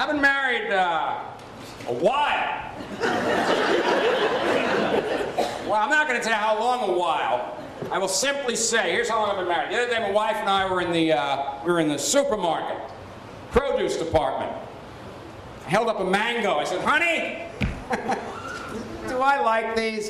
I've been married uh, a while. well, I'm not going to tell you how long a while. I will simply say, here's how long I've been married. The other day, my wife and I were in the uh, we were in the supermarket, produce department. I held up a mango. I said, "Honey, do I like these?"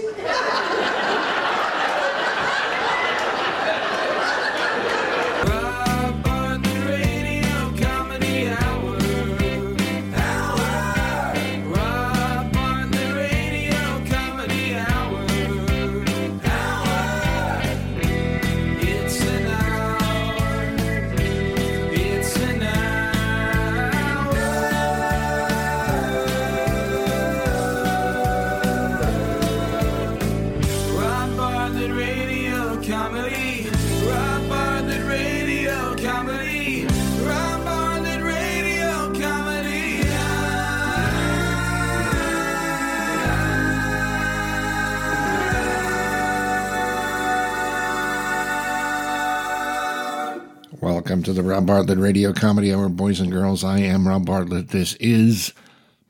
Welcome to the Rob Bartlett Radio Comedy Hour, boys and girls. I am Rob Bartlett. This is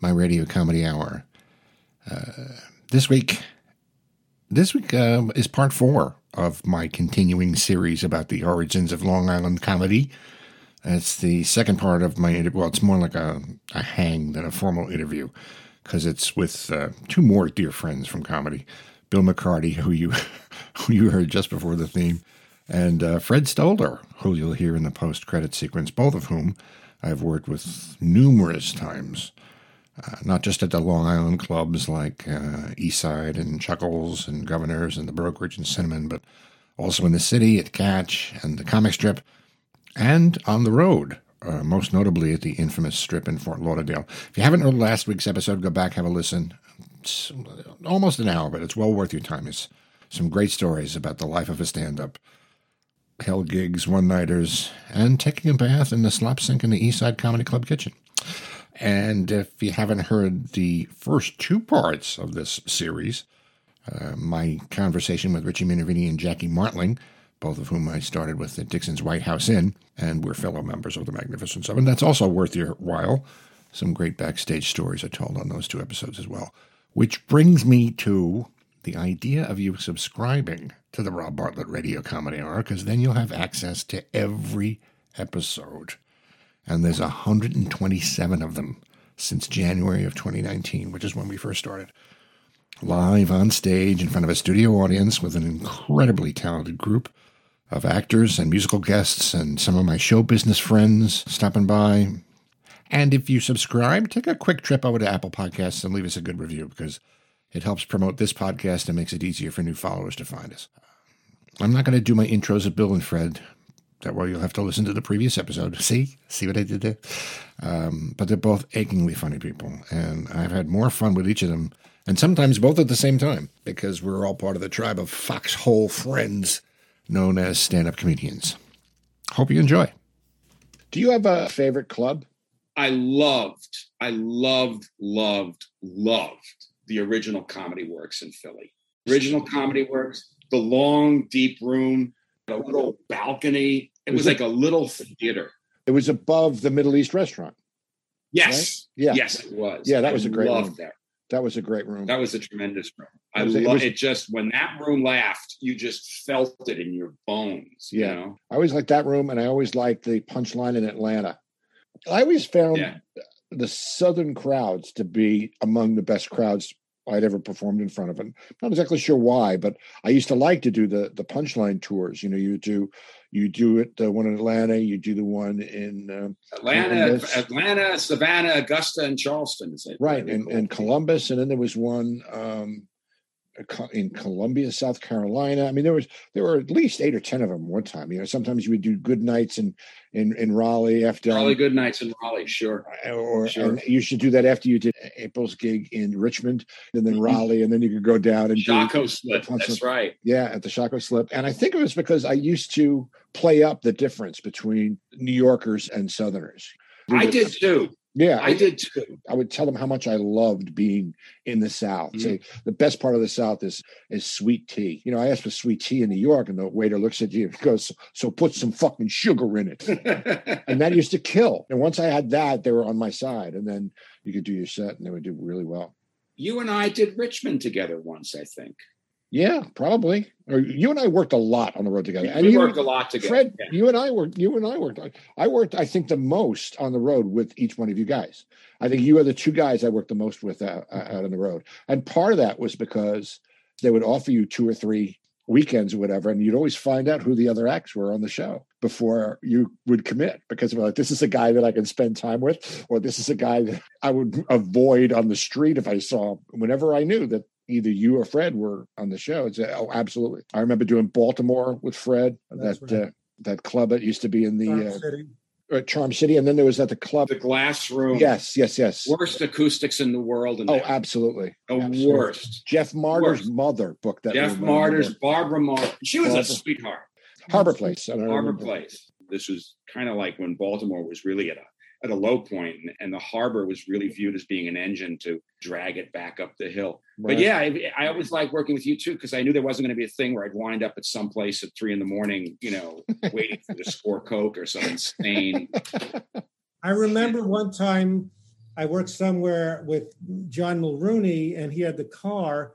my Radio Comedy Hour. Uh, this week, this week uh, is part four of my continuing series about the origins of Long Island comedy. It's the second part of my. Well, it's more like a, a hang than a formal interview because it's with uh, two more dear friends from comedy, Bill McCarty, who you who you heard just before the theme, and uh, Fred Stoller, who you'll hear in the post-credit sequence. Both of whom I've worked with numerous times, uh, not just at the Long Island clubs like uh, Eastside and Chuckles and Governors and the Brokerage and Cinnamon, but also in the city at Catch and the comic strip and on the road, uh, most notably at the infamous strip in Fort Lauderdale. If you haven't heard last week's episode, go back, have a listen. It's almost an hour, but it's well worth your time. It's some great stories about the life of a stand up, hell gigs, one nighters, and taking a bath in the slop sink in the East Side Comedy Club kitchen. And if you haven't heard the first two parts of this series, uh, my conversation with Richie Minervini and Jackie Martling, both of whom I started with at Dixon's White House Inn, and we're fellow members of the Magnificent Seven. That's also worth your while. Some great backstage stories are told on those two episodes as well. Which brings me to the idea of you subscribing to the Rob Bartlett Radio Comedy Hour, because then you'll have access to every episode. And there's 127 of them since January of 2019, which is when we first started live on stage in front of a studio audience with an incredibly talented group of actors and musical guests and some of my show business friends stopping by. And if you subscribe, take a quick trip over to Apple Podcasts and leave us a good review because it helps promote this podcast and makes it easier for new followers to find us. I'm not going to do my intros of Bill and Fred. That way you'll have to listen to the previous episode. See? See what I did there? Um, but they're both achingly funny people. And I've had more fun with each of them, and sometimes both at the same time, because we're all part of the tribe of foxhole friends known as stand up comedians. Hope you enjoy. Do you have a favorite club? I loved, I loved, loved, loved the original Comedy Works in Philly. Original Comedy Works, the long, deep room, a little balcony. It was Was it- like a little theater. It was above the Middle East restaurant. Yes. Yeah. Yes, it was. Yeah, that I was a great loved room. that. That was a great room. That was a tremendous room. I It it love was- it. Just when that room laughed, you just felt it in your bones. Yeah. You know? I always liked that room, and I always liked the punchline in Atlanta. I always found Yeah. the Southern crowds to be among the best crowds I'd ever performed in front of. And I'm not exactly sure why, but I used to like to do the the punchline tours. You know, you do you do it the one in Atlanta, you do the one in uh, Atlanta. Atlanta, Savannah, Augusta, and Charleston. is it? right and, cool. and Columbus, and then there was one um, in Columbia, South Carolina. I mean, there was there were at least eight or ten of them one time. You know, sometimes you would do good nights in in in Raleigh after Raleigh good nights in Raleigh, sure. or Sure. and you should do that after you did April's gig in Richmond, and then Mhm. Raleigh, and then you could go down and do slip. That's right. yeah at the Chaco Slip. And I think it was because I used to play up the difference between New Yorkers and Southerners. I did too. Yeah, I did too. I would tell them how much I loved being in the South. Mhm. Say the best part of the South is is sweet tea. You know, I asked for sweet tea in New York, and the waiter looks at you and goes, "So put some fucking sugar in it." and that used to kill. And once I had that, they were on my side, and then you could do your set, and they would do really well. you and I did Richmond together once, I think. Yeah, probably. Or you and I worked a lot on the road together. we you, worked a lot together. Fred, Yeah. you and I worked. You and I worked. I worked. I think the most on the road with each one of you guys. I think you are the two guys I worked the most with out, out on the road. And part of that was because they would offer you two or three weekends or whatever, and you'd always find out who the other acts were on the show before you would commit because we're like, this is a guy that I can spend time with, or this is a guy that I would avoid on the street if I saw him. Whenever I knew that either you or Fred were on the show, it's oh, absolutely. I remember doing Baltimore with Fred, That's that right. uh, that club that used to be in the Charm uh, City. uh, Charm City, and then there was at the club. The glass room. Yes, yes, yes. Worst acoustics in the world. And Oh, absolutely. the absolutely. worst. Jeff Martyr's Worst. mother booked that. Jeff room, Martyrs, Barbara Martyr. She was Barbara. a sweetheart. Harbor Place. I don't Harbor remember. Place. This was kind of like when Baltimore was really at a at a low point, and, and the harbor was really viewed as being an engine to drag it back up the hill. Right. But yeah, I, I always liked working with you too because I knew there wasn't going to be a thing where I'd wind up at some place at three in the morning, you know, waiting for the score coke or some insane. I remember one time I worked somewhere with John Mulrooney and he had the car.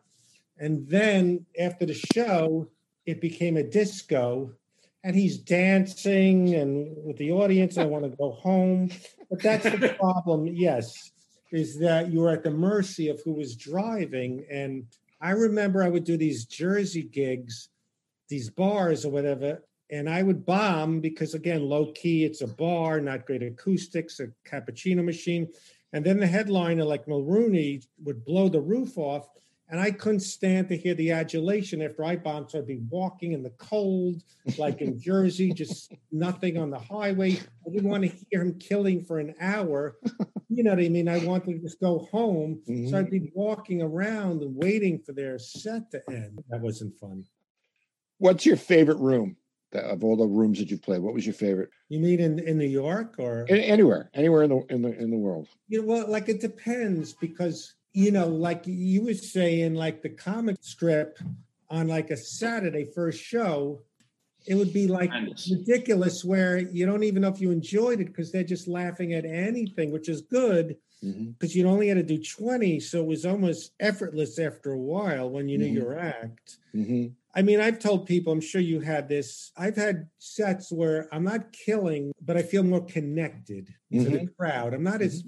And then after the show, it became a disco and he's dancing and with the audience. I want to go home. But that's the problem, yes, is that you are at the mercy of who was driving. And I remember I would do these Jersey gigs, these bars or whatever, and I would bomb because again, low key, it's a bar, not great acoustics, a cappuccino machine. And then the headliner, like Mulrooney, would blow the roof off. And I couldn't stand to hear the adulation after I bombed. So I'd be walking in the cold, like in Jersey, just nothing on the highway. I didn't want to hear him killing for an hour. You know what I mean? I wanted to just go home. Mhm. So I'd be walking around and waiting for their set to end. That wasn't fun. What's your favorite room that, of all the rooms that you've played? What was your favorite? You mean in, in New York or? A- Anywhere, anywhere in the in the in the world. You know, well, like it depends because you know, like you were saying, like the comic strip on like a Saturday first show, it would be like ridiculous where you don't even know if you enjoyed it because they're just laughing at anything, which is good because you only had to do 20. So it was almost effortless after a while when you knew Mhm. your act. Mhm. I mean, I've told people, I'm sure you had this. I've had sets where I'm not killing, but I feel more connected to the Mhm. crowd. I'm not as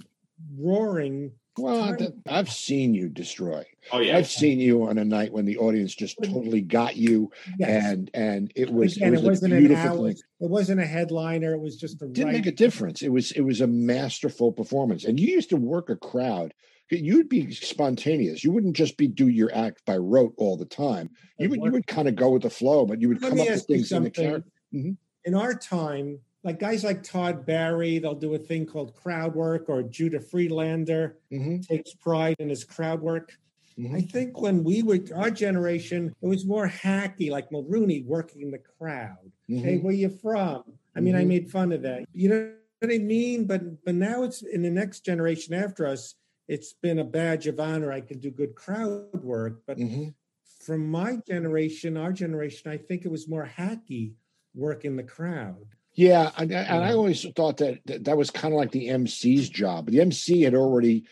roaring. Well, Time- I've seen you destroy. Oh yeah, I've seen you on a night when the audience just totally got you, Yes. and and it was Again, it it, was wasn't a an beautiful hour. thing. It wasn't a headliner. It was just a It didn't right. make a difference. It was it was a masterful performance, and you used to work a crowd. You'd be spontaneous. You wouldn't just be do your act by rote all the time. You would you would kind of go with the flow, but you would Let come up with things in the something. character. Mhm. In our time, like guys like Todd Barry, they'll do a thing called crowd work, or Judah Friedlander Mhm, takes pride in his crowd work. mhm. I think when we were our generation, it was more hacky, like Mulrooney working the crowd. Hey, Mhm. where you from? I mean, I Mhm. made fun of that. You know what I mean? But but now it's in the next generation after us. It's been a badge of honor. I can do good crowd work. But Mhm. from my generation, our generation, I think it was more hacky working the crowd. Yeah, and, and I always thought that that, that was kind of like the MC's job. The MC had already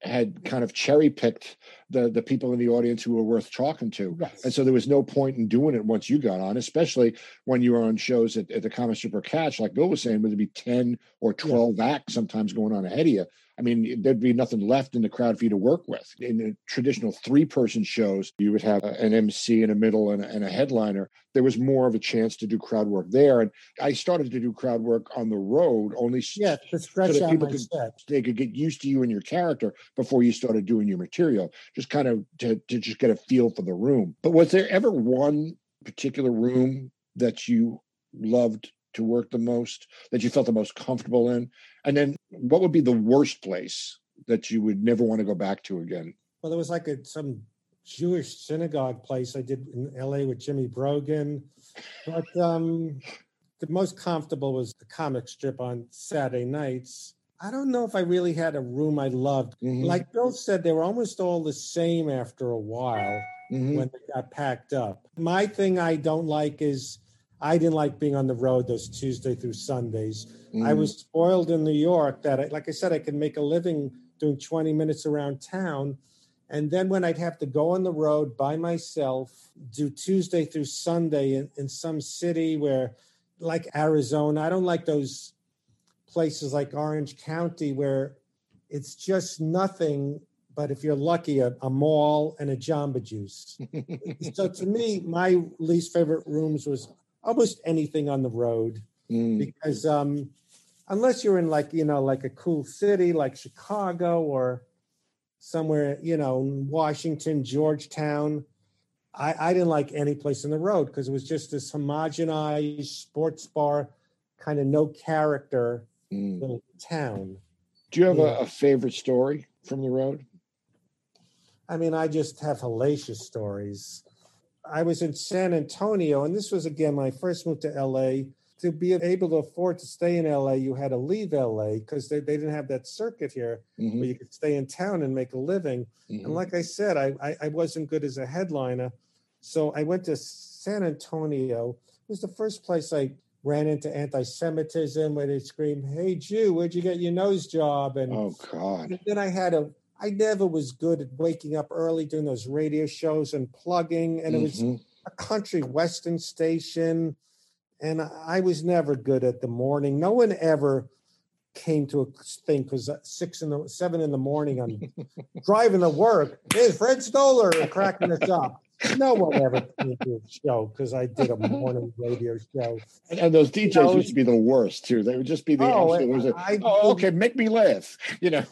had kind of cherry picked the the people in the audience who were worth talking to. Yes. And so there was no point in doing it once you got on, especially when you were on shows at, at the Comic Strip Catch, like Bill was saying, would be 10 or 12 acts sometimes going on ahead of you. I mean, there'd be nothing left in the crowd for you to work with. In the traditional three person shows, you would have an MC in the middle and a, and a headliner. There was more of a chance to do crowd work there. And I started to do crowd work on the road only Yeah, to stretch that out people my could- they could get used to you and your character before you started doing your material, just kind of to, to just get a feel for the room. But was there ever one particular room that you loved to work the most, that you felt the most comfortable in? And then what would be the worst place that you would never want to go back to again? Well, there was like a some Jewish synagogue place I did in LA with Jimmy Brogan. But um, the most comfortable was the comic strip on Saturday nights. I don't know if I really had a room I loved. Mhm. Like Bill said, they were almost all the same after a while Mhm. when they got packed up. My thing I don't like is I didn't like being on the road those Tuesday through Sundays. I Mhm. was spoiled in New York that, I, like I said, I could make a living doing 20 minutes around town. And then when I'd have to go on the road by myself, do Tuesday through Sunday in, in some city where, like Arizona, I don't like those places like Orange County where it's just nothing but if you're lucky, a, a mall and a Jamba Juice. so to me, my least favorite rooms was almost anything on the road Mm. because um, unless you're in like you know like a cool city like Chicago or somewhere you know Washington, Georgetown, I, I didn't like any place on the road because it was just this homogenized sports bar, kind of no character Mm. little town. Do you have Yeah. a, a favorite story from the road? I mean, I just have hellacious stories. I was in San Antonio, and this was again my first move to LA. To be able to afford to stay in LA, you had to leave LA because they, they didn't have that circuit here Mhm. where you could stay in town and make a living. Mhm. And like I said, I, I, I wasn't good as a headliner. So I went to San Antonio. It was the first place I ran into anti Semitism where they scream, Hey, Jew, where'd you get your nose job? And Oh God. and then I had a, I never was good at waking up early doing those radio shows and plugging. And it was Mhm. a country western station. And I was never good at the morning. No one ever came to a thing because six in the seven in the morning, I'm driving to work. Hey, Fred Stoller cracking us up. No one ever came to a show because I did a morning radio show. And, and those DJs know, used to be the worst too. They would just be the Oh, absolute worst. I- oh, okay, make me laugh. You know.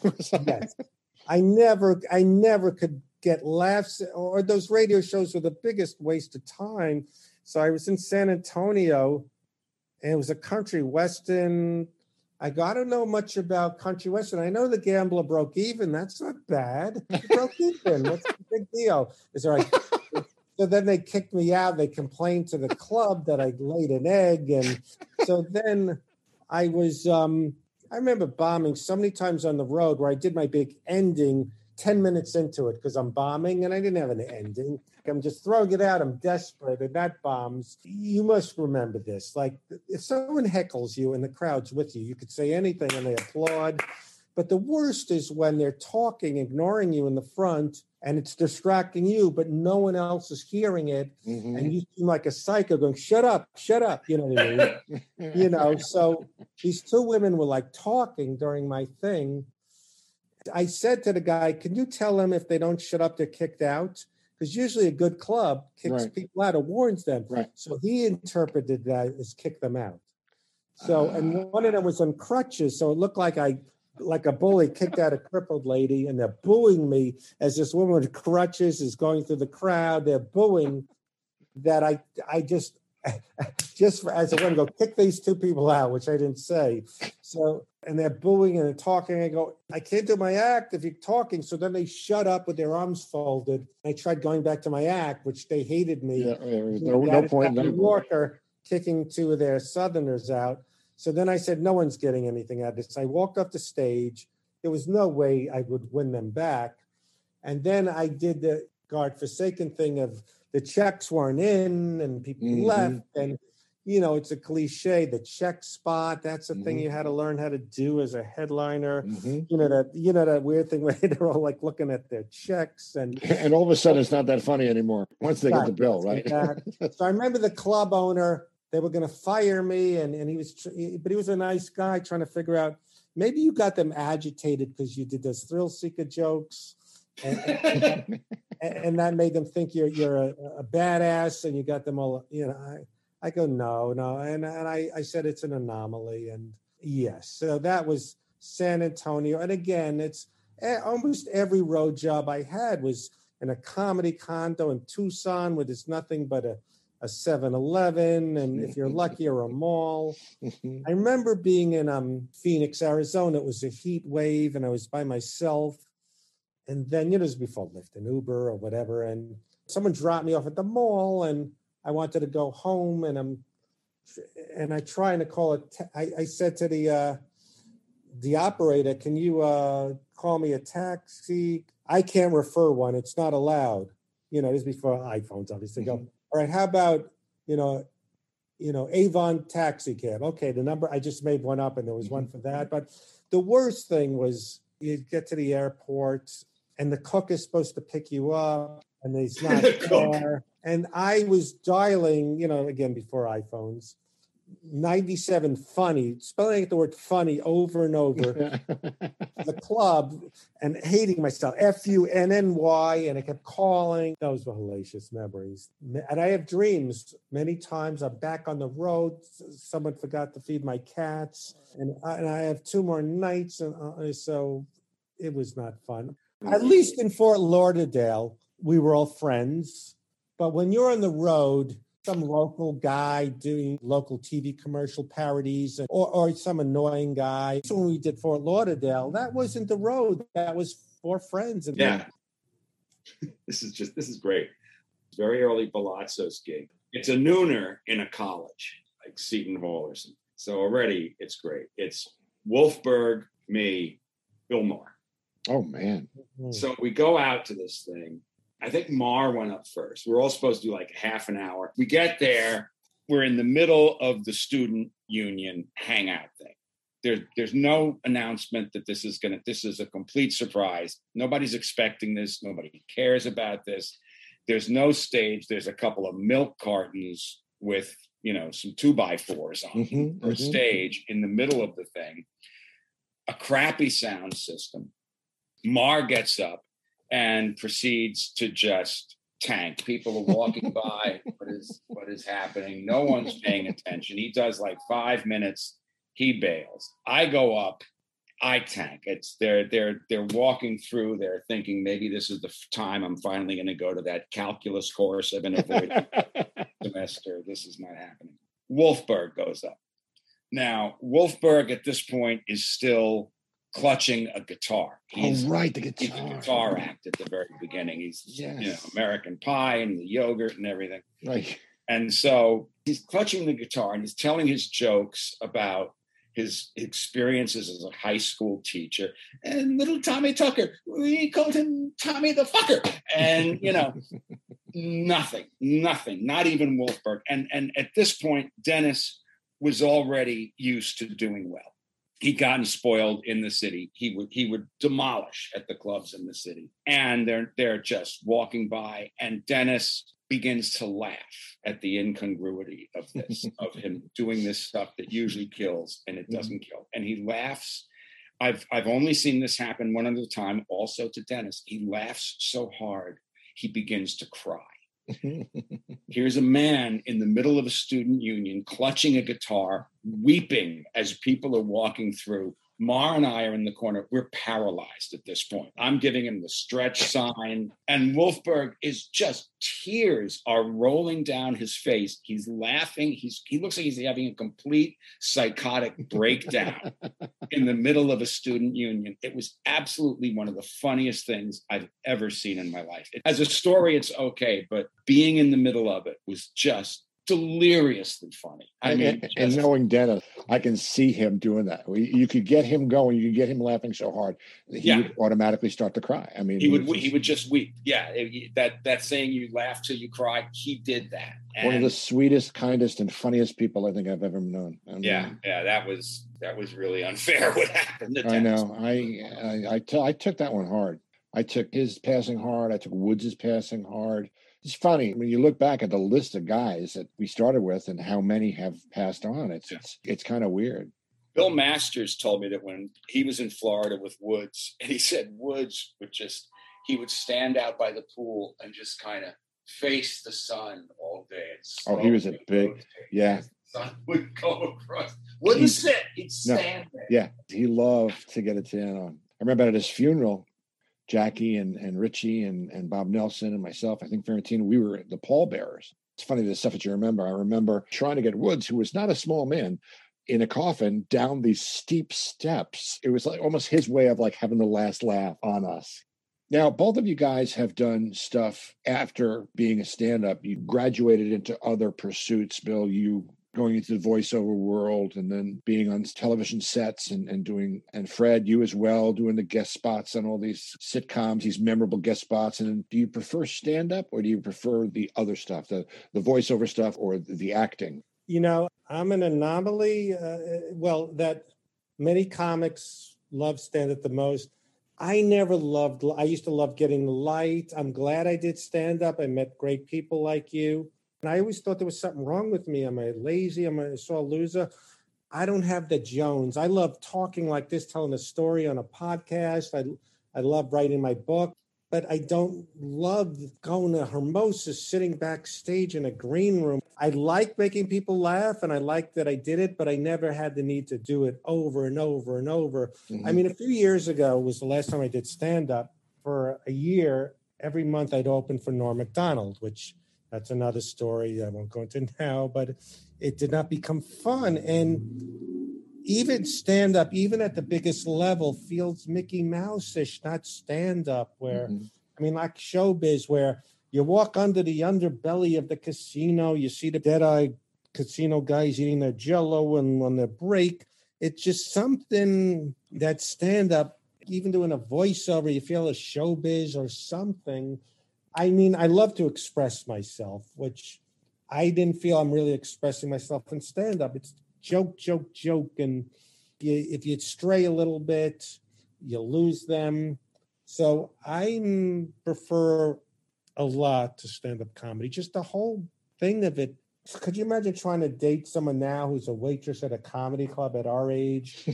yes. I never, I never could get laughs or those radio shows were the biggest waste of time. So I was in San Antonio and it was a country western. I got to know much about country western. I know the gambler broke even. That's not bad. He broke even. What's the big deal? Is there like, so then they kicked me out. They complained to the club that I laid an egg. And so then I was, um, I remember bombing so many times on the road where I did my big ending 10 minutes into it because I'm bombing and I didn't have an ending. I'm just throwing it out. I'm desperate and that bombs. You must remember this. Like if someone heckles you and the crowd's with you, you could say anything and they applaud. But the worst is when they're talking, ignoring you in the front and it's distracting you, but no one else is hearing it. Mhm. And you seem like a psycho going, shut up, shut up. You know what I mean? you know so these two women were like talking during my thing i said to the guy can you tell them if they don't shut up they're kicked out because usually a good club kicks Right. people out or warns them Right. so he interpreted that as kick them out so and one of them was on crutches so it looked like i like a bully kicked out a crippled lady and they're booing me as this woman with crutches is going through the crowd. They're booing that i i just just for, as a woman go kick these two people out which i didn't say. So and they're booing and they're talking. I go i can't do my act if you're talking. So then they shut up with their arms folded. I tried going back to my act which they hated me. Yeah, there was no, no point. No New Yorker kicking two of their Southerners out. So then I said, no one's getting anything out of this. I walked off the stage. There was no way I would win them back. And then I did the God forsaken thing of the checks weren't in and people Mhm. left. And, you know, it's a cliche, the check spot. That's the thing Mhm. you had to learn how to do as a headliner. Mhm. You know, that, you know, that weird thing where they're all like looking at their checks and And all of a sudden, it's not that funny anymore once they get the bill, right? So I remember the club owner, they were going to fire me, and, and he was, tr- but he was a nice guy trying to figure out maybe you got them agitated because you did those thrill seeker jokes. And, and, and that made them think you're you're a, a badass, and you got them all. You know, I, I go no, no, and and I I said it's an anomaly, and yes, so that was San Antonio, and again, it's eh, almost every road job I had was in a comedy condo in Tucson where there's nothing but a, a 7-Eleven and if you're lucky or a mall. I remember being in um, Phoenix, Arizona. It was a heat wave and I was by myself. And then, you know, it was before Lyft and Uber or whatever. And someone dropped me off at the mall and I wanted to go home and I'm and I trying to call it. I, I said to the uh, the operator, can you uh, call me a taxi? I can't refer one. It's not allowed. You know, this is before iPhones, obviously. Go, all right, how about, you know, you know, Avon taxi cab. Okay, the number I just made one up and there was one mm-hmm. for that. But the worst thing was you get to the airport and the cook is supposed to pick you up and he's not The cook. there. And I was dialing, you know, again before iPhones, 97 funny, spelling out the word funny over and over the club and hating myself. F U N N Y. And I kept calling. Those were hellacious memories. And I have dreams many times. I'm back on the road. Someone forgot to feed my cats. And I, and I have two more nights. And uh, so it was not fun. At least in Fort Lauderdale, we were all friends. But when you're on the road, some local guy doing local TV commercial parodies or, or some annoying guy. So when we did Fort Lauderdale, that wasn't the road. That was for friends. And Yeah. this is just this is great. Very early Palazzo's gig. It's a nooner in a college, like Seton Hall or something. So already it's great. It's Wolfberg, me, Bill Maher. oh man. Hmm. So we go out to this thing. I think Maher went up first. We're all supposed to do like half an hour. We get there. We're in the middle of the student union hangout thing. There, there's no announcement that this is gonna. This is a complete surprise. Nobody's expecting this. Nobody cares about this. There's no stage. There's a couple of milk cartons with you know some two by fours on Mhm, a mhm. stage in the middle of the thing. A crappy sound system. Maher gets up and proceeds to just tank. People are walking by. What is what is happening? No one's paying attention. He does like five minutes. He bails. I go up. I tank. It's they're they're they're walking through. They're thinking maybe this is the time I'm finally going to go to that calculus course I've been avoiding semester. This is not happening. Wolfberg goes up. Now, Wolfberg at this point is still clutching a guitar. Oh, he's, oh right, the guitar. he's a guitar. act at the very beginning. He's you know American Pie and the yogurt and everything. Right. And so he's clutching the guitar and he's telling his jokes about his experiences as a high school teacher. And little Tommy Tucker, we called him Tommy the Fucker. And, you know, nothing, nothing, not even Wolfberg. And, and at this point, Dennis was already used to doing well. He'd gotten spoiled in the city. He would he would demolish at the clubs in the city. And they're they're just walking by, and Dennis begins to laugh at the incongruity of this, of him doing this stuff that usually kills and it mm-hmm. doesn't kill. And he laughs. I've I've only seen this happen one other time, also to Dennis. He laughs so hard he begins to cry. Here's a man in the middle of a student union clutching a guitar, weeping as people are walking through. Maher and I are in the corner. We're paralyzed at this point. I'm giving him the stretch sign, and Wolfberg is just tears are rolling down his face. He's laughing. He's he looks like he's having a complete psychotic breakdown in the middle of a student union. It was absolutely one of the funniest things I've ever seen in my life. As a story, it's okay, but being in the middle of it was just deliriously funny. I and, mean, and- and knowing Dennis, I can see him doing that. You could get him going. You could get him laughing so hard, he Yeah. would automatically start to cry. I mean, he would was he would just weep. Yeah, eh, that that saying you laugh till you cry. He did that. one of the sweetest, kindest, and funniest people I think I've ever known. I mean, yeah, yeah, that was that was really unfair. What happened? to I know. I I I, t- I took that one hard. I took his passing hard. I took Woods' passing hard. It's funny when you look back at the list of guys that we started with and how many have passed on. It's Yeah. it's it's kind of weird. Bill Masters told me that when he was in Florida with Woods, and he said Woods would just he would stand out by the pool and just kind of face the sun all day. Oh, he was a big- rotate yeah. the sun would go across. Wouldn't He's- sit. He'd No. stand there. Yeah, he loved to get a tan on. I remember at his funeral, Jackie and, and Richie and, and Bob Nelson and myself, I think Ferentino, we were the pallbearers. It's funny the stuff that you remember. I remember trying to get Woods, who was not a small man, in a coffin down these steep steps. It was like almost his way of like having the last laugh on us. Now, both of you guys have done stuff after being a stand-up. You graduated into other pursuits. Bill, you going into the voiceover world and then being on television sets and, and doing and Fred, you as well, doing the guest spots on all these sitcoms, these memorable guest spots. And do you prefer stand-up or do you prefer the other stuff, the the voiceover stuff or the acting? You know, I'm an anomaly. Uh, well, that many comics love stand-up the most. I never loved, I used to love getting light. I'm glad I did stand up. I met great people like you. And I always thought there was something wrong with me. Am I lazy? Am I a sore loser? I don't have the Jones. I love talking like this, telling a story on a podcast. I, I love writing my book but I don't love going to Hermosa, sitting backstage in a green room. I like making people laugh and I like that I did it, but I never had the need to do it over and over and over. Mm-hmm. I mean, a few years ago was the last time I did stand up. For a year, every month I'd open for Norm Macdonald, which that's another story I won't go into now, but it did not become fun. And even stand up, even at the biggest level, feels Mickey Mouse ish, not stand up. Where, mm-hmm. I mean, like showbiz, where you walk under the underbelly of the casino, you see the dead eye casino guys eating their jello and on their break. It's just something that stand up, even doing a voiceover, you feel a showbiz or something. I mean, I love to express myself, which I didn't feel I'm really expressing myself in stand up. It's joke, joke, joke. And you, if you stray a little bit, you lose them. So I prefer a lot to stand up comedy, just the whole thing of it. Could you imagine trying to date someone now who's a waitress at a comedy club at our age?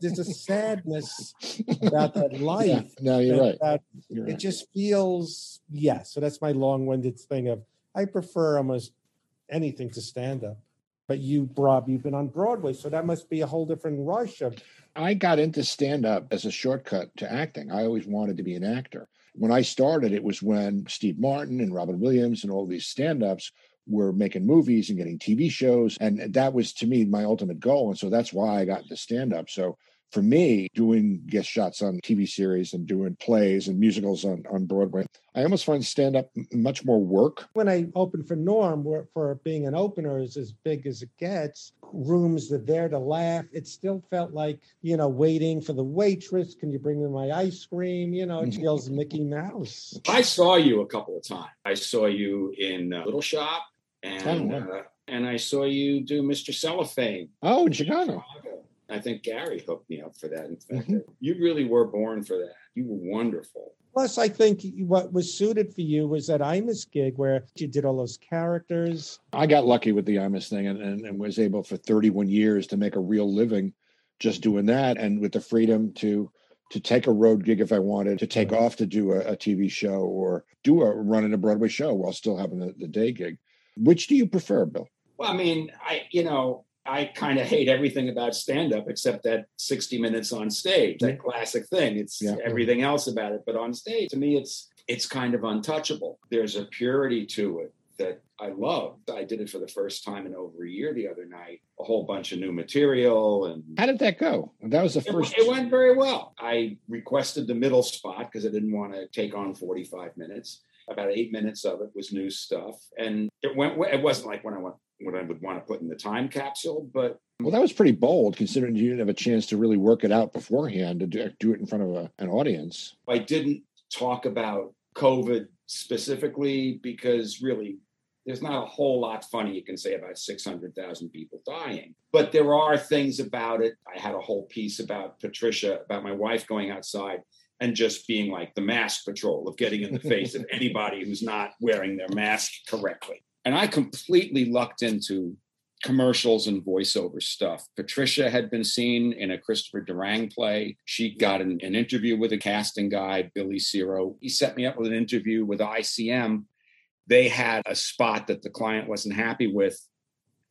there's a sadness about that life. Yeah, no, you're right. You're it right. just feels, yeah. So that's my long winded thing of I prefer almost anything to stand up but you, Rob, you've been on Broadway, so that must be a whole different rush of. I got into stand up as a shortcut to acting. I always wanted to be an actor. When I started, it was when Steve Martin and Robin Williams and all these stand ups were making movies and getting TV shows. And that was to me my ultimate goal. And so that's why I got into stand up. So for me, doing guest shots on TV series and doing plays and musicals on, on Broadway, I almost find stand up much more work. When I opened for Norm, for being an opener is as big as it gets. Rooms are there to laugh. It still felt like, you know, waiting for the waitress. Can you bring me my ice cream? You know, it mm-hmm. feels Mickey Mouse. I saw you a couple of times. I saw you in uh, Little Shop and. Oh, uh, and I saw you do Mr. Cellophane. Oh, in Chicago. Chicago. I think Gary hooked me up for that. In fact, mm-hmm. you really were born for that. You were wonderful. Plus, I think what was suited for you was that Imus gig where you did all those characters. I got lucky with the Imus thing and, and, and was able for 31 years to make a real living just doing that and with the freedom to to take a road gig if I wanted, to take off to do a, a, TV show or do a run in a Broadway show while still having the, the day gig. Which do you prefer, Bill? Well, I mean, I you know, I kind of hate everything about stand up except that 60 minutes on stage, that classic thing. It's yeah. everything else about it. But on stage, to me, it's it's kind of untouchable. There's a purity to it that I love. I did it for the first time in over a year the other night. A whole bunch of new material and how did that go? That was the first. It, it went very well. I requested the middle spot because I didn't want to take on 45 minutes. About eight minutes of it was new stuff, and it went. It wasn't like when I went what I would want to put in the time capsule. But well, that was pretty bold considering you didn't have a chance to really work it out beforehand to do, do it in front of a, an audience. I didn't talk about COVID specifically because really there's not a whole lot funny you can say about 600,000 people dying. But there are things about it. I had a whole piece about Patricia, about my wife going outside and just being like the mask patrol of getting in the face of anybody who's not wearing their mask correctly and I completely lucked into commercials and voiceover stuff. Patricia had been seen in a Christopher Durang play. She got an, an, interview with a casting guy, Billy Ciro. He set me up with an interview with ICM. They had a spot that the client wasn't happy with,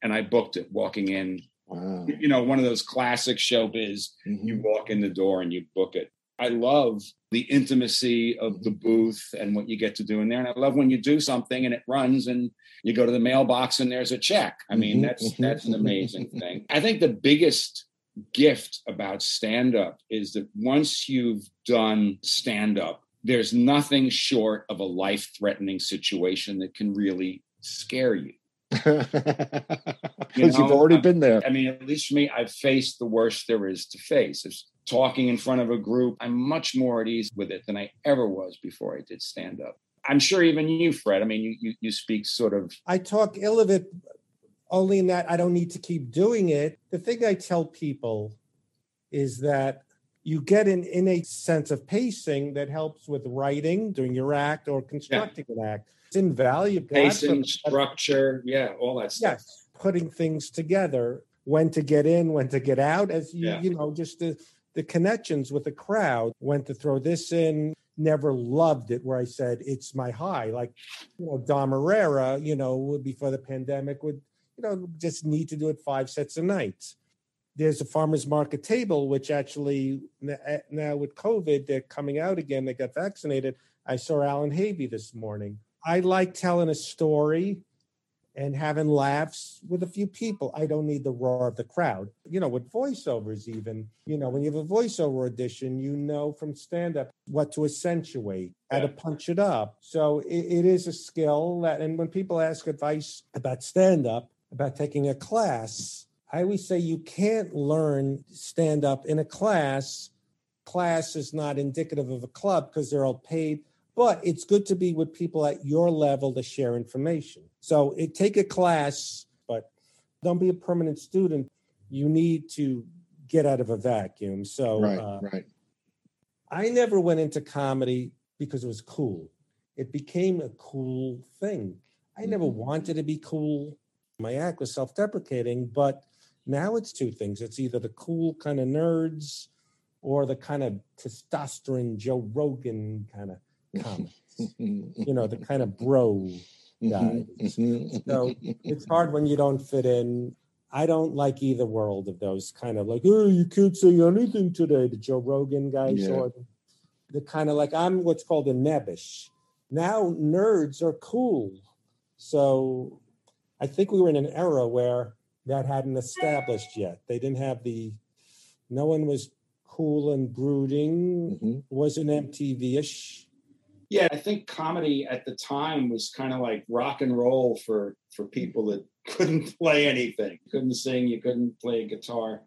and I booked it walking in. Wow. You know, one of those classic showbiz, mm-hmm. you walk in the door and you book it. I love the intimacy of the booth and what you get to do in there. And I love when you do something and it runs and you go to the mailbox and there's a check. I mean, mm-hmm, that's mm-hmm. that's an amazing thing. I think the biggest gift about stand up is that once you've done stand up, there's nothing short of a life threatening situation that can really scare you. Because you have already I- been there. I mean, at least for me, I've faced the worst there is to face. Talking in front of a group. I'm much more at ease with it than I ever was before I did stand up. I'm sure even you, Fred. I mean, you you, you speak sort of I talk ill of it only in that I don't need to keep doing it. The thing I tell people is that you get an innate sense of pacing that helps with writing, doing your act, or constructing an act. It's invaluable. Pacing, structure, yeah, all that stuff. yes putting things together when to get in when to get out as you Yeah. you know just the the connections with the crowd went to throw this in never loved it where i said it's my high. Like you know dom irrera you know before the pandemic would you know just need to do it five sets a night there's a farmers market table which actually eh, now with covid they're coming out again they got vaccinated. I saw allan havey this morning. I like telling a story and having laughs with a few people. I don't need the roar of the crowd. You know, with voiceovers, even, you know, when you have a voiceover audition, you know from stand up what to accentuate, how to punch it up. So it, it is a skill that, and when people ask advice about stand up, about taking a class, I always say you can't learn stand up in a class. Class is not indicative of a club because they're all paid but it's good to be with people at your level to share information. So it, take a class, but don't be a permanent student. You need to get out of a vacuum. So right, uh, right. I never went into comedy because it was cool. It became a cool thing. I never Mhm. wanted to be cool. My act was self deprecating, but now it's two things it's either the cool kind of nerds or the kind of testosterone Joe Rogan kind of comics, you know, the kind of bro Mm-hmm, guys. Mm-hmm, so mm-hmm. it's hard when you don't fit in. I don't like either world of those kind of like, oh, you can't say anything today, the Joe Rogan guys, Yeah. or the, kind of like, I'm what's called a nebbish. Now nerds are cool. So I think we were in an era where that hadn't established yet. They didn't have the, no one was cool and brooding, Mhm. wasn't MTV ish. Yeah, I think comedy at the time was kind of like rock and roll for for people that couldn't play anything, couldn't sing, you couldn't play guitar.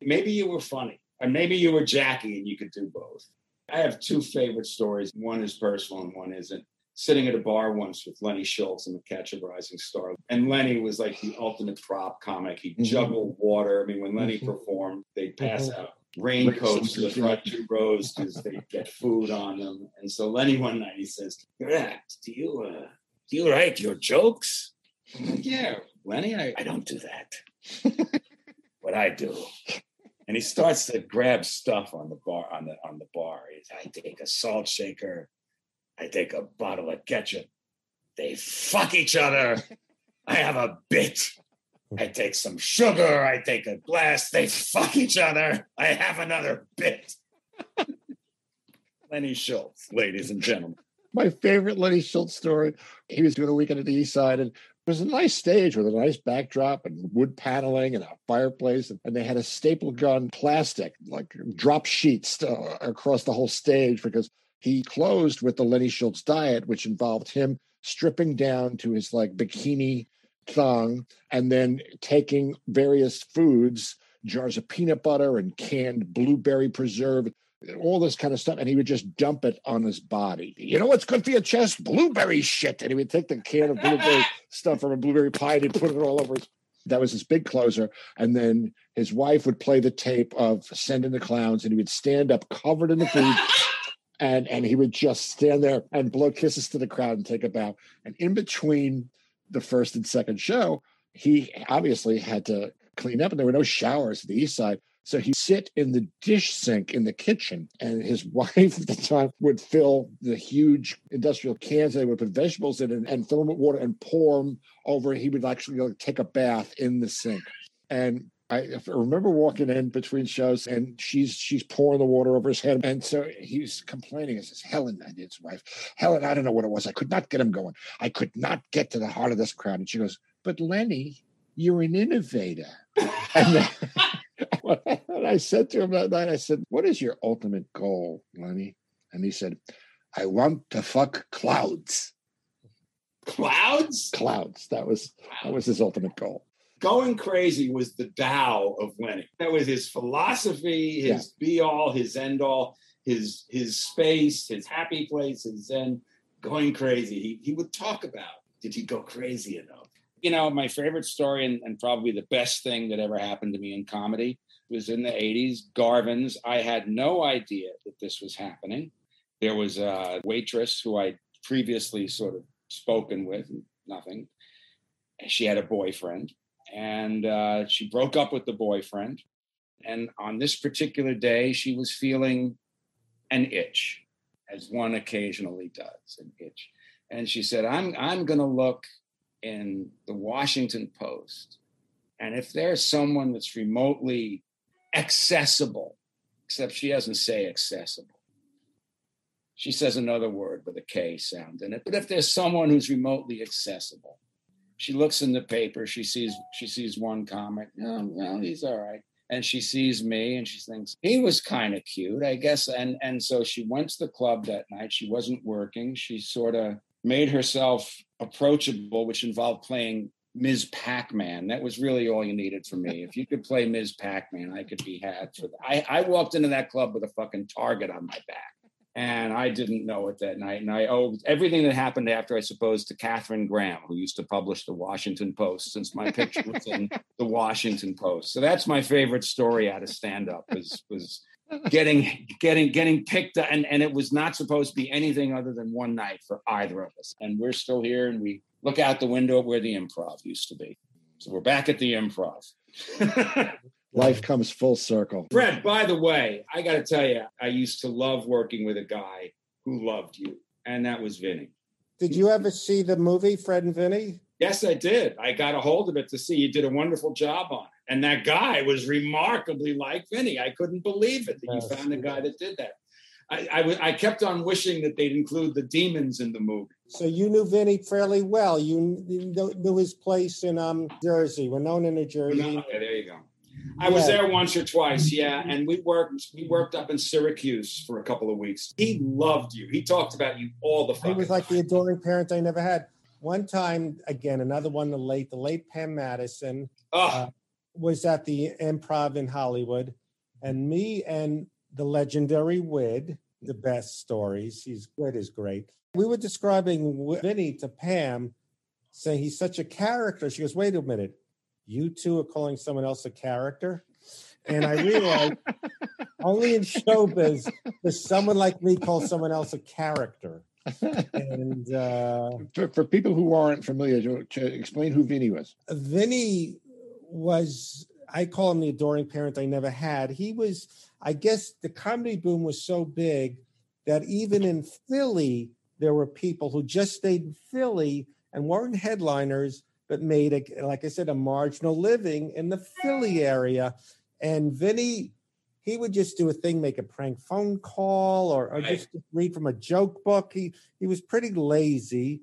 Maybe you were funny, or maybe you were Jackie and you could do both. I have two favorite stories. One is personal and one isn't. Sitting at a bar once with Lenny Schultz and the Catch a Rising Star, and Lenny was like the ultimate prop comic. He Mhm. juggled water. I mean, when Lenny Mhm. performed, they'd pass Mhm. out raincoats to the front two rows because they get food on them. And so Lenny one night he says, "Correct. Do you uh, do you write your jokes?" Like, "Yeah, Lenny, I, I don't do that. what I do." And he starts to grab stuff on the bar on the on the bar. He's, I take a salt shaker. I take a bottle of ketchup. They fuck each other. I have a bit. I take some sugar. I take a glass. They fuck each other. I have another bit. Lenny Schultz, ladies and gentlemen. My favorite Lenny Schultz story. He was doing a weekend at the East Side, and it was a nice stage with a nice backdrop and wood paneling and a fireplace. And they had a staple gun plastic, like drop sheets uh, across the whole stage because he closed with the Lenny Schultz diet, which involved him stripping down to his like bikini thong and then taking various foods, jars of peanut butter and canned blueberry preserve all this kind of stuff, and he would just dump it on his body. You know what's good for your chest? Blueberry shit. And he would take the can of blueberry stuff from a blueberry pie and he'd put it all over his. That was his big closer. And then his wife would play the tape of Send in the Clowns, and he would stand up covered in the food. And, and he would just stand there and blow kisses to the crowd and take a bow. And in between the first and second show, he obviously had to clean up, and there were no showers at the east side. So he'd sit in the dish sink in the kitchen, and his wife at the time would fill the huge industrial cans. They would put vegetables in and, and fill them with water and pour them over. He would actually like, take a bath in the sink. And I remember walking in between shows, and she's she's pouring the water over his head, and so he's complaining. He says, "Helen, and his wife, Helen, I don't know what it was. I could not get him going. I could not get to the heart of this crowd." And she goes, "But Lenny, you're an innovator." and, then, and I said to him that night, I said, "What is your ultimate goal, Lenny?" And he said, "I want to fuck clouds." Clouds? Clouds. That was that was his ultimate goal. Going crazy was the Tao of winning. That was his philosophy, his be all, his end all, his his space, his happy place, his zen. Going crazy. He he would talk about. Did he go crazy enough? You know, my favorite story and, and probably the best thing that ever happened to me in comedy was in the 80s. Garvin's. I had no idea that this was happening. There was a waitress who I previously sort of spoken with, nothing. She had a boyfriend and uh, she broke up with the boyfriend. And on this particular day, she was feeling an itch, as one occasionally does, an itch. And she said, I'm, I'm going to look in the Washington Post. And if there's someone that's remotely accessible, except she doesn't say accessible, she says another word with a K sound in it. But if there's someone who's remotely accessible, she looks in the paper. She sees she sees one comic. Oh, well, he's all right. And she sees me, and she thinks he was kind of cute, I guess. And and so she went to the club that night. She wasn't working. She sort of made herself approachable, which involved playing Ms. Pac-Man. That was really all you needed from me. If you could play Ms. Pac-Man, I could be had for that. I, I walked into that club with a fucking target on my back and I didn't know it that night. And I owe everything that happened after, I suppose, to Katharine Graham, who used to publish the Washington Post, since my picture was in the Washington Post. So that's my favorite story out of stand up was was getting getting getting picked up, and and it was not supposed to be anything other than one night for either of us. And we're still here, and we look out the window where the improv used to be. So we're back at the improv. Life comes full circle. Fred, by the way, I got to tell you, I used to love working with a guy who loved you, and that was Vinny. Did you ever see the movie Fred and Vinny? Yes, I did. I got a hold of it to see. You did a wonderful job on it. And that guy was remarkably like Vinny. I couldn't believe it that you Yes. found a guy that did that. I, I, w- I kept on wishing that they'd include the demons in the movie. So you knew Vinny fairly well. You kn- kn- knew his place in um Jersey, Wenonah, New Jersey. Okay, there you go. I was Yeah. there once or twice, yeah, mm-hmm. and we worked. We worked up in Syracuse for a couple of weeks. He loved you. He talked about you all the time. He was like the adoring parent I never had. One time, again, another one, the late, the late Pam Matteson Oh, was at the Improv in Hollywood, and me and the legendary Wid, the best stories. He's Wid is great. We were describing Vinny to Pam, saying he's such a character. She goes, "Wait a minute, you two are calling someone else a character," and I realized only in showbiz does someone like me call someone else a character. And uh, For, for people who aren't familiar, to, to explain who Vinny was. Vinny was I call him the adoring parent I never had. He was, I guess the comedy boom was so big that even in Philly, there were people who just stayed in Philly and weren't headliners, but made a like I said, a marginal living in the Philly area. And Vinny, he would just do a thing, make a prank phone call or, or Right. just read from a joke book. He he was pretty lazy.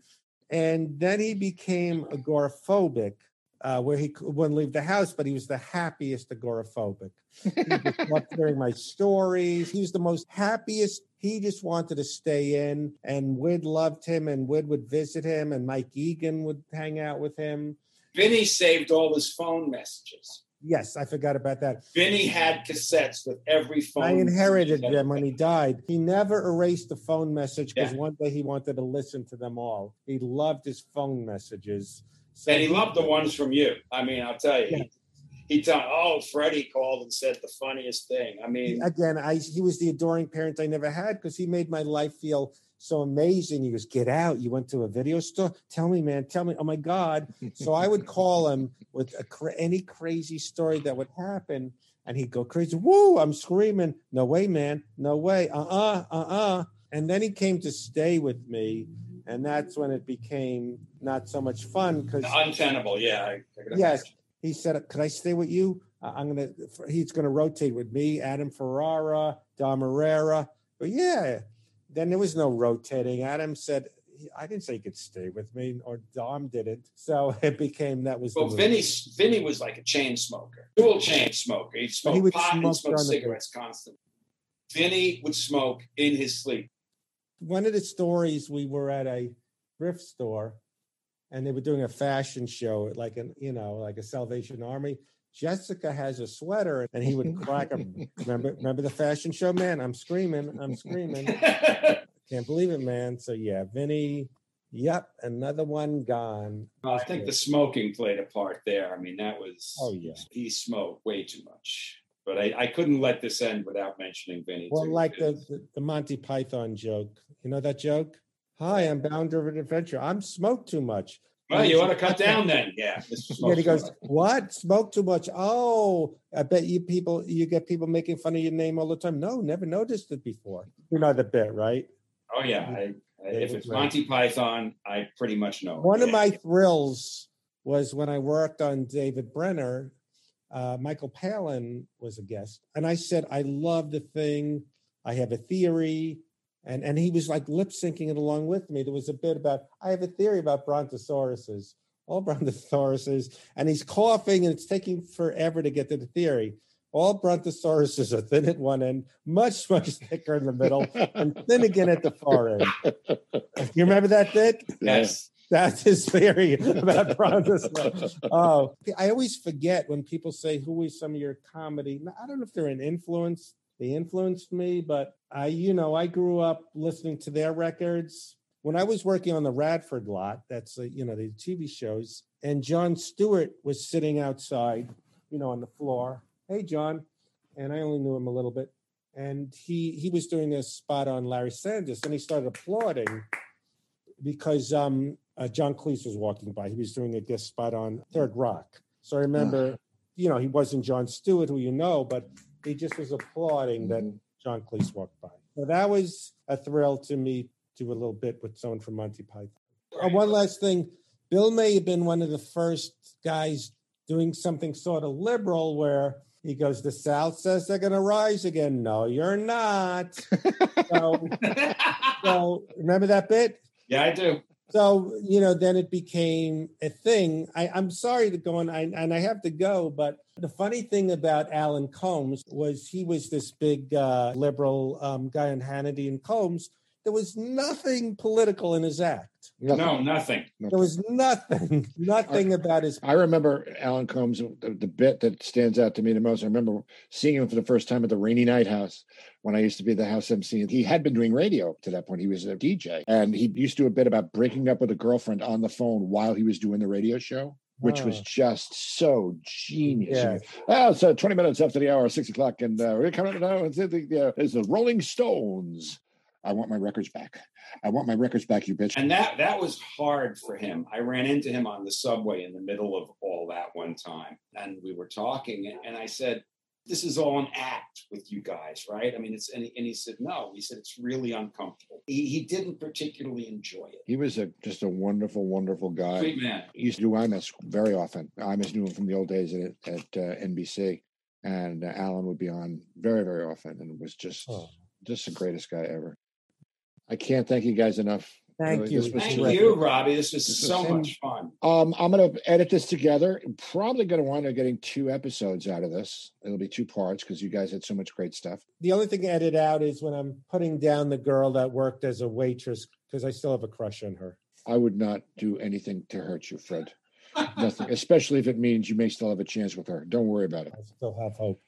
And then he became agoraphobic, uh, where he wouldn't leave the house, but he was the happiest agoraphobic. He loved hearing my stories. He was the most happiest. He just wanted to stay in, and Wid loved him, and Wid would visit him, and Mike Egan would hang out with him. Vinny saved all his phone messages. Yes, I forgot about that. Vinny had cassettes with every phone. I inherited them when he died. He never erased the phone message because Yeah. one day he wanted to listen to them all. He loved his phone messages. So And he loved the ones from you. I mean, I'll tell you. Yeah. He, oh, Freddie called and said the funniest thing. I mean, again, I he was the adoring parent I never had because he made my life feel so amazing. He goes, "Get out! You went to a video store. Tell me, man. Tell me. Oh my god!" So I would call him with a, cra- any crazy story that would happen, and he'd go crazy. Woo! I'm screaming. No way, man. No way. Uh uh-uh, uh uh. And then he came to stay with me, and that's when it became not so much fun because untenable. Yeah. I, I Yes. He said, "Could I stay with you? I'm gonna." He's gonna rotate with me, Adam Ferrara, Dom Irrera. But yeah, then there was no rotating. Adam said, "I didn't say he could stay with me, or Dom didn't." So it became that was. Well. Vinny, Vinny was like a chain smoker, dual chain smoker. He smoked would pot and smoked cigarettes constantly. Vinny would smoke in his sleep. One of the stories we were at a thrift store, and they were doing a fashion show, like an you know, like a Salvation Army. Jessica has a sweater, and he would crack a. remember, remember the fashion show, man? I'm screaming, I'm screaming. Can't believe it, man. So yeah, Vinny. Yep, another one gone. Well, I think the smoking played a part there. I mean, that was. Oh, yeah. He smoked way too much. But I, I couldn't let this end without mentioning Vinny. Well, too, like the, the the Monty Python joke. You know that joke? Hi, I'm bound for an adventure. I'm smoked too much. Well, you want to cut down then. Yeah. Yeah, he goes, "What? Smoke too much? Oh, I bet you people you get people making fun of your name all the time. No, never noticed it before. You know the bit, right? Oh yeah. I, I- if it's Monty Python, I pretty much know. One of my thrills was when I worked on David Brenner. Uh, Michael Palin was a guest, and I said, "I love the thing. I have a theory." And, and he was like lip syncing it along with me. There was a bit about, I have a theory about brontosauruses, all brontosauruses, and he's coughing and it's taking forever to get to the theory. All brontosauruses are thin at one end, much, much thicker in the middle, and thin again at the far end. You remember that bit? Yes. That's his theory about Brontosaurus. Oh, I always forget when people say, "Who is some of your comedy?" I don't know if they're an influence. They influenced me, but I, you know, I grew up listening to their records. When I was working on the Radford lot, that's uh, you know the TV shows, and Jon Stewart was sitting outside, you know, on the floor. Hey, John, and I only knew him a little bit, and he he was doing a spot on Larry Sanders, and he started applauding because um, uh, John Cleese was walking by. He was doing a guest spot on Third Rock. So I remember, you know, he wasn't Jon Stewart, who you know, but he just was applauding that John Cleese walked by. So that was a thrill to me. To do a little bit with someone from Monty Python. Uh, one last thing, Bill may have been one of the first guys doing something sort of liberal where he goes, "The South says they're going to rise again." No, you're not. so, so remember that bit? Yeah, I do. So, you know, then it became a thing. I, I'm sorry to go on, I, and I have to go, but the funny thing about Alan Colmes was he was this big uh, liberal um, guy on Hannity and Colmes. There was nothing political in his act. No, nothing. There was nothing, nothing about his. I remember Alan Colmes, the, the bit that stands out to me the most. I remember seeing him for the first time at the Rainy Night House when I used to be the house MC. He had been doing radio to that point. He was a DJ, and he used to do a bit about breaking up with a girlfriend on the phone while he was doing the radio show. Which was just so genius. Yeah. Oh, it's uh, 20 minutes after the hour, six o'clock, and uh, we're coming out now. It's the, the, it's the Rolling Stones. I want my records back. I want my records back, you bitch. And that that was hard for him. I ran into him on the subway in the middle of all that one time, and we were talking, and I said, "This is all an act with you guys, right?" I mean, it's and he, and he said, "No." He said, "It's really uncomfortable." He, he didn't particularly enjoy it. He was a just a wonderful, wonderful guy. Sweet man. He used to do Imus very often. Imus knew him from the old days at, at uh, NBC, and uh, Alan would be on very, very often, and was just Oh. just the greatest guy ever. I can't thank you guys enough. Thank Really, you. this was Thank terrific. you, Robbie. This was This so fun. much fun. Um, I'm going to edit this together. Probably going to wind up getting two episodes out of this. It'll be two parts because you guys had so much great stuff. The only thing to edit out is when I'm putting down the girl that worked as a waitress because I still have a crush on her. I would not do anything to hurt you, Fred. Nothing, especially if it means you may still have a chance with her. Don't worry about it. I still have hope.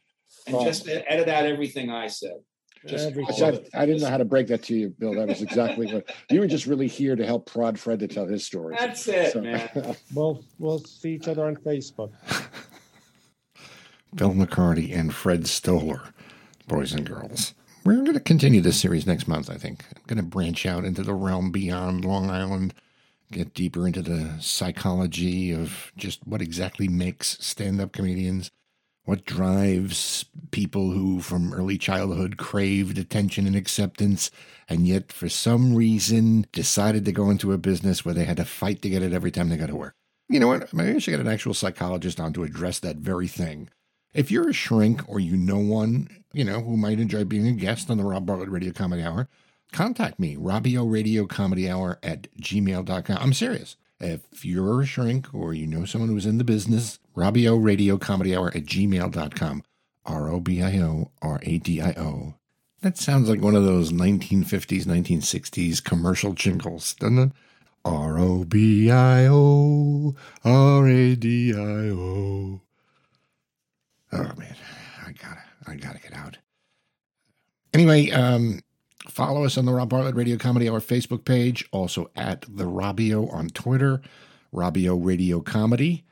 And just edit out everything I said. Just I, said- I didn't know how to break that to you, Bill. That was exactly what you were just really here to help prod Fred to tell his story. That's it, So- man. We'll we'll see each other on Facebook. Bill McCarty and Fred Stoller, boys and girls. We're going to continue this series next month, I think. I'm going to branch out into the realm beyond Long Island, get deeper into the psychology of just what exactly makes stand up comedians, what drives people who from early childhood craved attention and acceptance, and yet for some reason decided to go into a business where they had to fight to get it every time they got to work. You know what? Maybe I should get an actual psychologist on to address that very thing. If you're a shrink or you know one, you know, who might enjoy being a guest on the Rob Bartlett Radio Comedy Hour, contact me, Robio Radio Comedy Hour at gmail.com. I'm serious. If you're a shrink or you know someone who's in the business, Robio Radio Comedy Hour at gmail.com. R O B I O R A D I O. That sounds like one of those 1950s, 1960s commercial jingles, doesn't it? R O B I O R A D I O. Oh man, I gotta, I gotta get out. Anyway, um, follow us on the Rob Bartlett Radio Comedy Hour Facebook page, also at the Robio on Twitter, Robio Radio Comedy,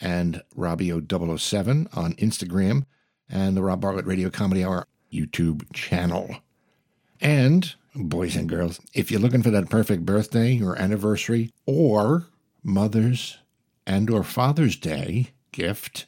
and Robio 007 on Instagram, and the Rob Bartlett Radio Comedy Hour YouTube channel. And boys and girls, if you're looking for that perfect birthday or anniversary or Mother's and or Father's Day gift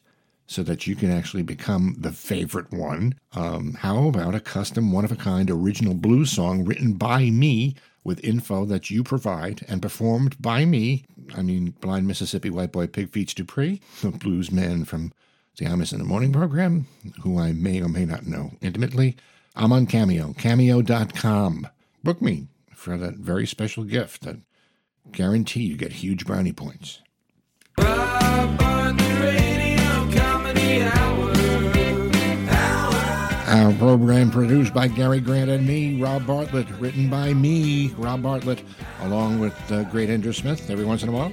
so that you can actually become the favorite one, um, how about a custom one of a kind original blues song written by me with info that you provide and performed by me? I mean, blind Mississippi white boy Pig Dupree, the blues man from the Imus in the Morning program, who I may or may not know intimately. I'm on Cameo, cameo.com. Book me for that very special gift that guarantee you get huge brownie points. Comedy Hour. Our program produced by Gary Grant and me, Rob Bartlett, written by me, Rob Bartlett, along with uh, Great Andrew Smith every once in a while.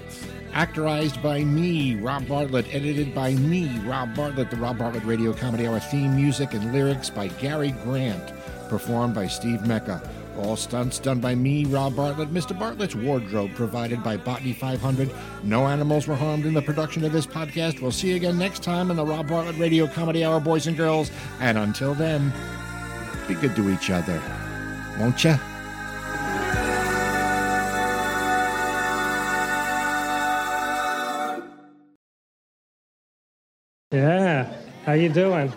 Actorized by me, Rob Bartlett, edited by me, Rob Bartlett, the Rob Bartlett Radio Comedy Hour theme music and lyrics by Gary Grant, performed by Steve Mecca. All stunts done by me, Rob Bartlett. Mr. Bartlett's wardrobe provided by Botany 500. No animals were harmed in the production of this podcast. We'll see you again next time on the Rob Bartlett Radio Comedy Hour, boys and girls. And until then, be good to each other, won't you? Yeah. How you doing?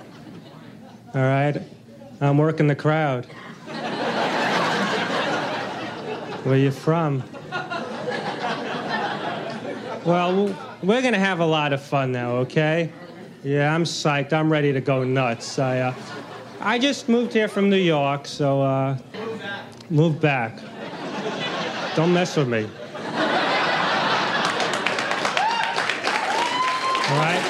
All right. I'm working the crowd. Where you from? Well, we're gonna have a lot of fun now, okay? Yeah, I'm psyched. I'm ready to go nuts. I, uh, I just moved here from New York, so uh, move back. Don't mess with me. All right?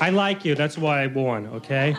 I like you. That's why I won, okay?